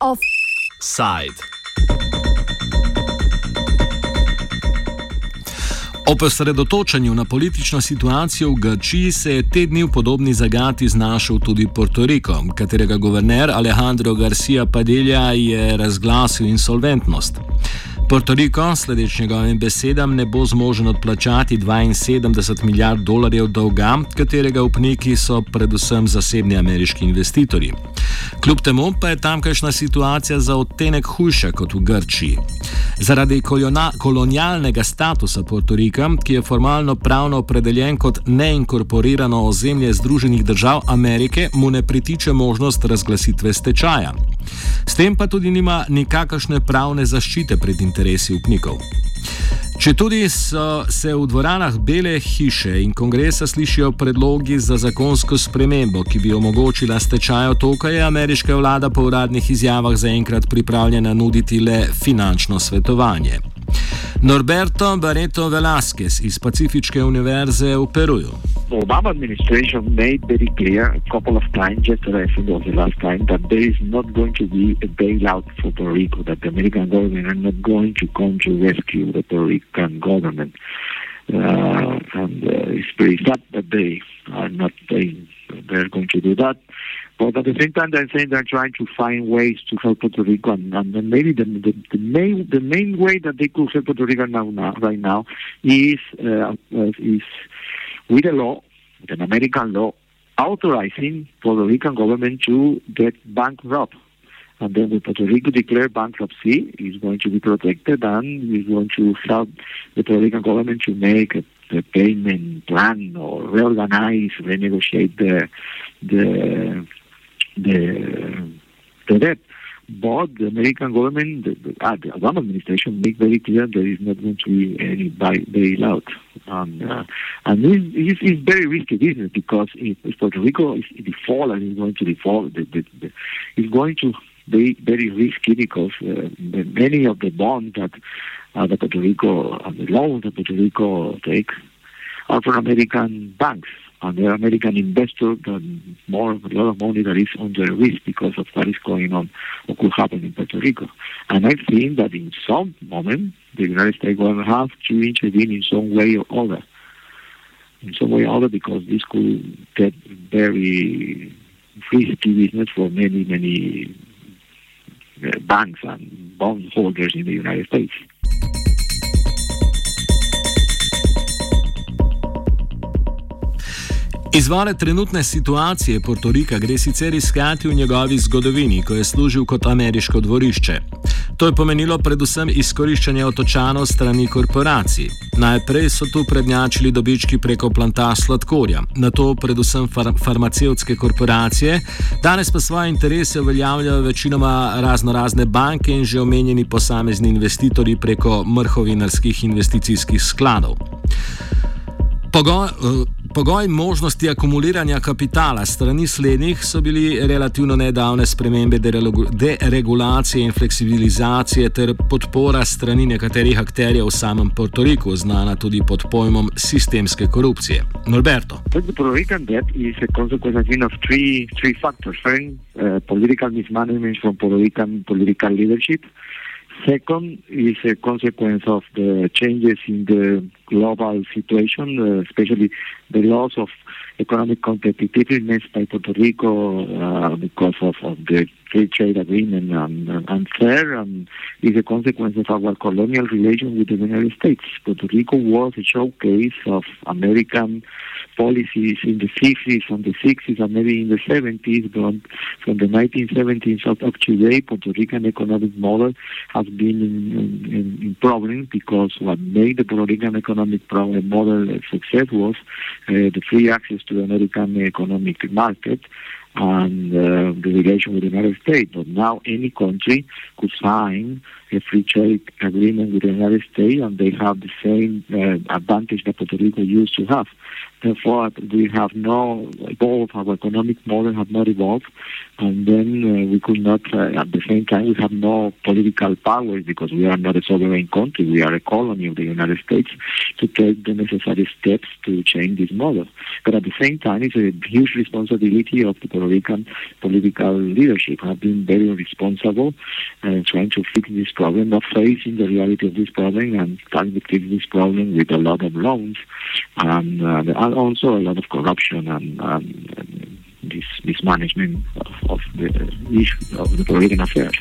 Offside. Ob osredotočanju na politično situacijo v Grčiji se je te dni v podobni zagati znašel tudi Puerto Rico, katerega guverner Alejandro Garcia Padilla je razglasil insolventnost. Puerto Rico, sledeč njegovim besedam, ne bo zmožen odplačati 72 milijard dolarjev dolga, katerega upniki so predvsem zasebni ameriški investitorji. Kljub temu pa je tamkajšnja situacija za odtenek hujša kot v Grčiji. Zaradi kolonialnega statusa Puerto Rika, ki je formalno pravno opredeljen kot neinkorporirano ozemlje Združenih držav Amerike, mu ne pritiče možnost razglasitve stečaja. S tem pa tudi nima nikakršne pravne zaščite pred interesi upnikov. Če tudi so se v dvoranah Bele hiše in kongresa slišijo predlogi za zakonsko spremembo, ki bi omogočila stečaj otoka, je ameriška vlada po uradnih izjavah zaenkrat pripravljena nuditi le finančno svetovanje. Norberto Barreto Velasquez iz Pacifiške univerze v Peruju. The Obama administration made very clear a couple of times, as I think was the last time, that there is not going to be a bailout for Puerto Rico, that the American government are not going to come to rescue the Puerto Rican government. Uh, and uh, it's very sad that they are not saying they're going to do that. But at the same time, they're saying they're trying to find ways to help Puerto Rico, and, and maybe the, the, the, main the main way that they could help Puerto Rico now, now right now is uh, is with a law, with an American law, authorizing Puerto Rican government to get bankrupt. And then when Puerto Rico declare bankruptcy, is going to be protected and is going to help the Puerto Rican government to make a, a payment plan or reorganize, renegotiate the the the, the debt. But the American government, the, the, uh, the Obama administration, make very clear there is not going to be any bailout. And, uh, and this, is very risky business because if, if Puerto Rico is default and is going to default, the, the, the, it's going to be very risky because uh, many of the bonds that uh, that Puerto Rico and the loans that Puerto Rico take are from American banks and the American investors that more a lot of money that is under risk because of what is going on or could happen in Puerto Rico. And I think that in some moment the United States will have to intervene in some way or other. In some way or other because this could get very risky business for many, many uh, banks and bondholders in the United States. Izvore trenutne situacije Puerto Rika gre sicer iskati v njegovi zgodovini, ko je služil kot ameriško dvorišče. To je pomenilo predvsem izkoriščanje otočanov strani korporacij. Najprej so tu prednjačili dobički preko planta sladkorja, na to predvsem far farmacevtske korporacije, danes pa svoje interese uveljavljajo večinoma razno razne banke in že omenjeni posamezni investitorji preko mrhovinarskih investicijskih skladov. Pogoj, uh, pogoj možnosti akumuliranja kapitala strani slednjih so bili relativno nedavne spremembe deregulacije in fleksibilizacije ter podpora strani nekaterih akterjev v samem Puerto Riku, znana tudi pod pojmom sistemske korupcije. Norberto. Puerto Rican debt is a consequence of three, three factors. First, uh, political mismanagement from Puerto Rican political leadership. Second is a consequence of the changes in the global situation, uh, especially the loss of economic competitiveness by Puerto Rico uh, because of, of, the free trade agreement and, and, and is a consequence of our colonial relation with the United States. Puerto Rico was a showcase of American policies in the 50s and the 60s and maybe in the 70s, but from the 1970s up to today, Puerto Rican economic model has been in, in, in problems because what made the Puerto Rican economic model a success was uh, the free access to the American economic market and uh, the relation with the United States. But now any country could sign a free trade agreement with the United States, and they have the same uh, advantage that Puerto Rico used to have. Therefore, we have not evolved, our economic model have not evolved, and then uh, we could not, uh, at the same time, we have no political power because we are not a sovereign country, we are a colony of the United States to take the necessary steps to change this model. But at the same time, it's a huge responsibility of the Puerto Rican political leadership, have been very responsible and uh, trying to fix this problem, not facing the reality of this problem and trying to fix this problem with a lot of loans and uh, and also a lot of corruption and, and this mismanagement of, of the issue of the Puerto Rican affairs.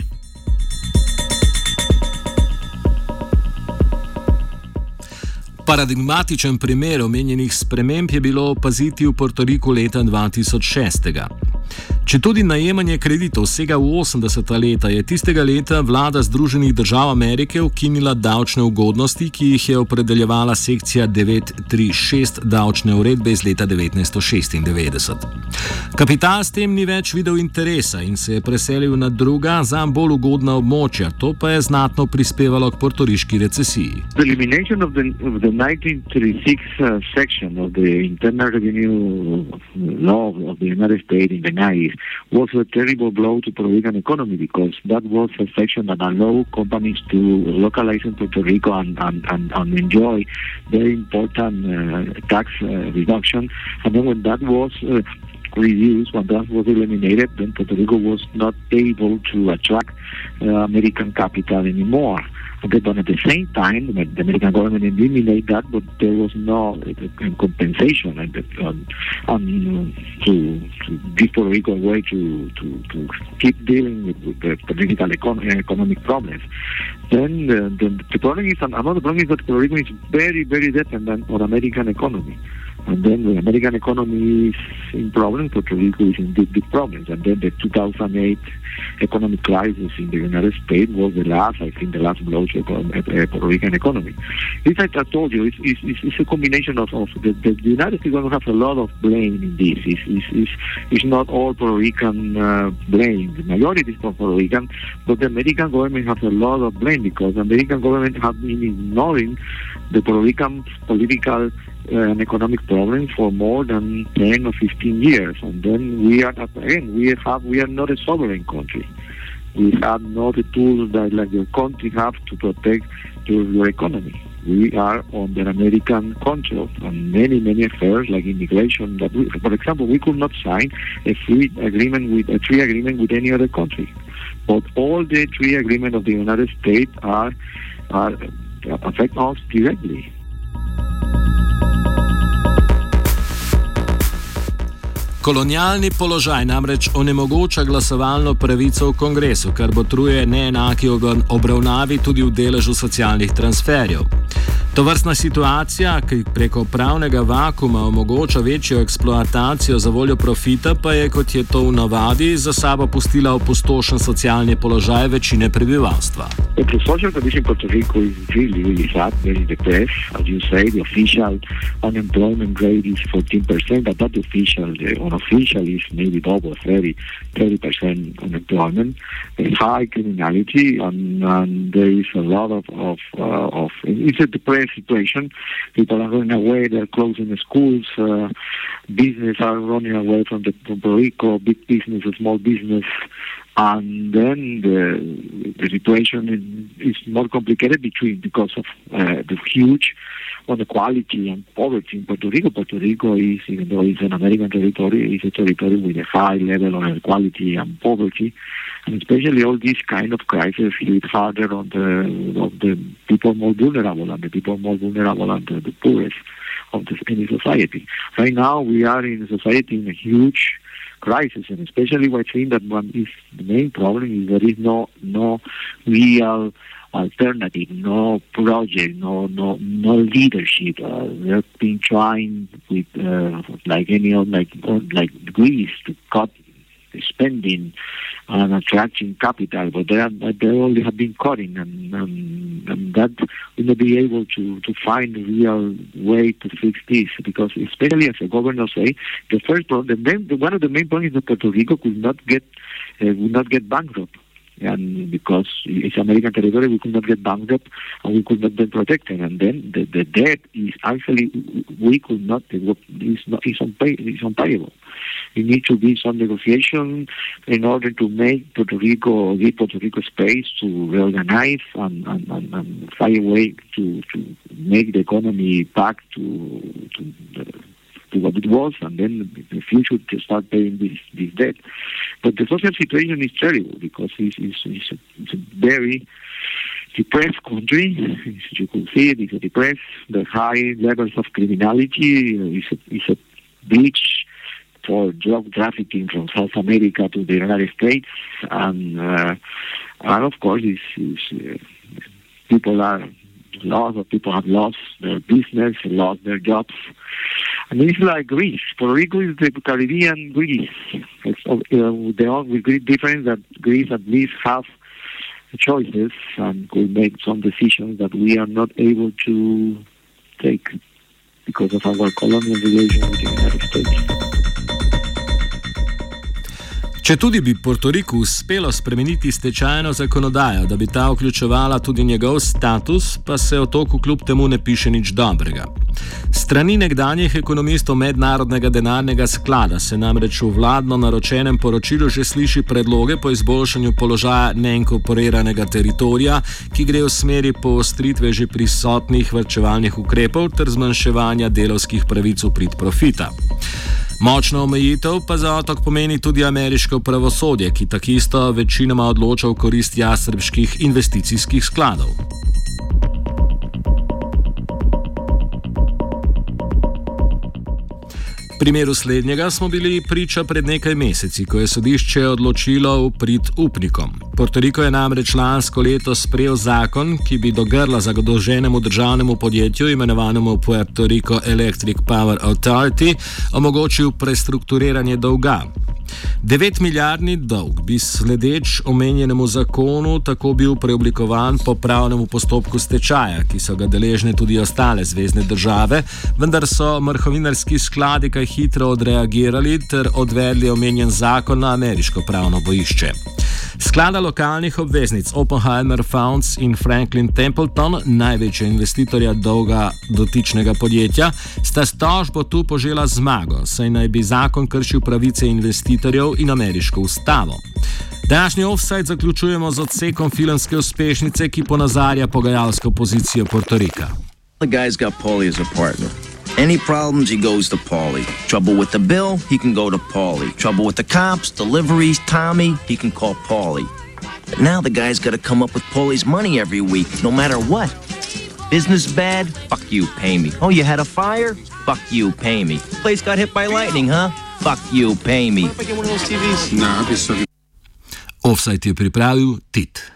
Paradigmatičen primer omenjenih sprememb je bilo opaziti v Portoriku leta 2006. Če tudi najemanje kreditov vsega v 80. leta, je tistega leta vlada Združenih držav Amerike ukinila davčne ugodnosti, ki jih je opredeljevala sekcija 936 davčne uredbe iz leta 1996. Kapital s tem ni več videl interesa in se je preselil na druga, za bolj ugodna območja, to pa je znatno prispevalo k portoriški recesiji. Eliminacija 1936 uh, section of the internal revenue law of the United States in the 90s was a terrible blow to Puerto Rican economy because that was a section that allowed companies to localize in Puerto Rico and, and, and, and enjoy very important uh, tax uh, reduction. And then when that was uh, reduced, when that was eliminated, then Puerto Rico was not able to attract uh, American capital anymore. But at the same time, the American government eliminated that, but there was no uh, compensation and, um, um, to, to give Puerto Rico a way to, to, to keep dealing with, with the political econ- economic problems. Then the, the, the problem is, another problem is that Puerto Rico is very, very dependent on American economy. And then the American economy is in problems, Puerto Rico is in big, big problems. And then the 2008 economic crisis in the United States was the last, I think, the last blow to the Puerto Rican economy. It's like I told you, it's, it's, it's a combination of, of the, the, United States going to have a lot of blame in this. It's, it's, it's, it's not all Puerto Rican uh, blame. The majority is Puerto Rican, but the American government has a lot of blame because the American government has been ignoring the Puerto Rican political uh, and economic problem for more than 10 or 15 years. And then we are, again, we have, we are not a sovereign country. We have not the tools that like your country have to protect your, your economy. We are under American control on many, many affairs like immigration. That we, for example, we could not sign a free agreement with a free agreement with any other country. But all the free agreements of the United States are, are affect us directly. Kolonialni položaj namreč onemogoča glasovalno pravico v kongresu, kar botruje neenaki obravnavi tudi v deležu socialnih transferjev. To vrstna situacija, ki preko pravnega vakuma omogoča večjo eksploatacijo za voljo profita, pa je, kot je to v navadi, za sabo pustila opustošen socialni položaj večine prebivalstva. The social condition in Puerto Rico is really, really sad, very depressed. As you say, the official unemployment rate is 14%, but that official, the unofficial is maybe double, 30, 30% unemployment. There's high criminality, and, and there is a lot of, of, uh, of it's a depressed situation. People are running away, they're closing the schools, uh, business are running away from, the, Puerto Rico, big business, small business. And then the, the situation is, is more complicated between because of uh, the huge inequality and poverty in Puerto Rico. Puerto Rico is, even though it's an American territory, is a territory with a high level of inequality and poverty and especially all these kind of crises hit harder on the of the people more vulnerable and the people more vulnerable and the, the poorest of the society. Right now we are in a society in a huge crisis and especially we're seeing that one is the main problem is there is no no real alternative, no project, no no no leadership. Uh, they've been trying with uh, like any other like like Greece to cut spending and attracting capital, but they, are, they only have been cutting, and, and, and that will not be able to, to find a real way to fix this, because especially as the governor say, the first problem, the main, the, one of the main points is that Puerto Rico could not get uh, would not get bankrupt and because it's American territory, we could not get bankrupt and we could not be protected. And then the, the debt is actually we could not. It's not. It's, unpay, it's unpayable. It needs to be some negotiation in order to make Puerto Rico give Puerto Rico space to reorganize and, and, and, and find a way to, to make the economy back to to. The, to what it was, and then the future to start paying this, this debt. But the social situation is terrible because it's, it's, it's, a, it's a very depressed country. As you can see, it is a depressed. The high levels of criminality is a, is a breach for drug trafficking from South America to the United States, and uh, and of course, is uh, people are lost, people have lost their business, lost their jobs. And like Greece. Puerto Rico is the Caribbean Greece. It's uh, the only great difference that Greece at least has choices and could make some decisions that we are not able to take because of our colonial relation with the United States. Če tudi bi Portoriku uspelo spremeniti stečajno zakonodajo, da bi ta vključevala tudi njegov status, pa se o toku kljub temu ne piše nič dobrega. Strani nekdanjih ekonomistov Mednarodnega denarnega sklada se namreč v vladno naročenem poročilu že sliši predloge po izboljšanju položaja neinkorporiranega teritorija, ki gre v smeri poostritve že prisotnih vrčevalnih ukrepov ter zmanjševanja delovskih pravic v prid profita. Močno omejitev pa za otok pomeni tudi ameriško pravosodje, ki takisto večinoma odloča v korist jasrbskih investicijskih skladov. Primeru slednjega smo bili priča pred nekaj meseci, ko je sodišče odločilo v prid upnikom. Portoriko je namreč lansko leto sprejel zakon, ki bi do grla zagodoženemu državnemu podjetju, imenovanemu Puerto Rico Electric Power Authority, omogočil prestrukturiranje dolga. 9 milijardni dolg bi sledeč omenjenemu zakonu tako bil preoblikovan po pravnemu postopku stečaja, ki so ga deležne tudi ostale zvezdne države, vendar so mrhovinarski skladi kaj hitro odreagirali ter odvedli omenjen zakon na ameriško pravno bojišče. Sklada lokalnih obveznic Oppenheimer Funds in Franklin Templeton, največja investitorja dolga dotičnega podjetja, sta s tožbo tu požela zmago, saj naj bi zakon kršil pravice investitorjev in ameriško ustavo. Današnji offside zaključujemo z odsekom filmske uspešnice, ki ponazarja pogajalsko pozicijo Portorika. The guy's got Polly as a partner. Any problems, he goes to Paulie. Trouble with the bill, he can go to Paulie. Trouble with the cops, deliveries, Tommy, he can call Paulie. But now the guy's got to come up with Paulie's money every week, no matter what. Business bad? Fuck you, pay me. Oh, you had a fire? Fuck you, pay me. Place got hit by lightning, huh? Fuck you, pay me. What if I get one of those TVs? Nah, I'll be so... Offside je pripravil Tit.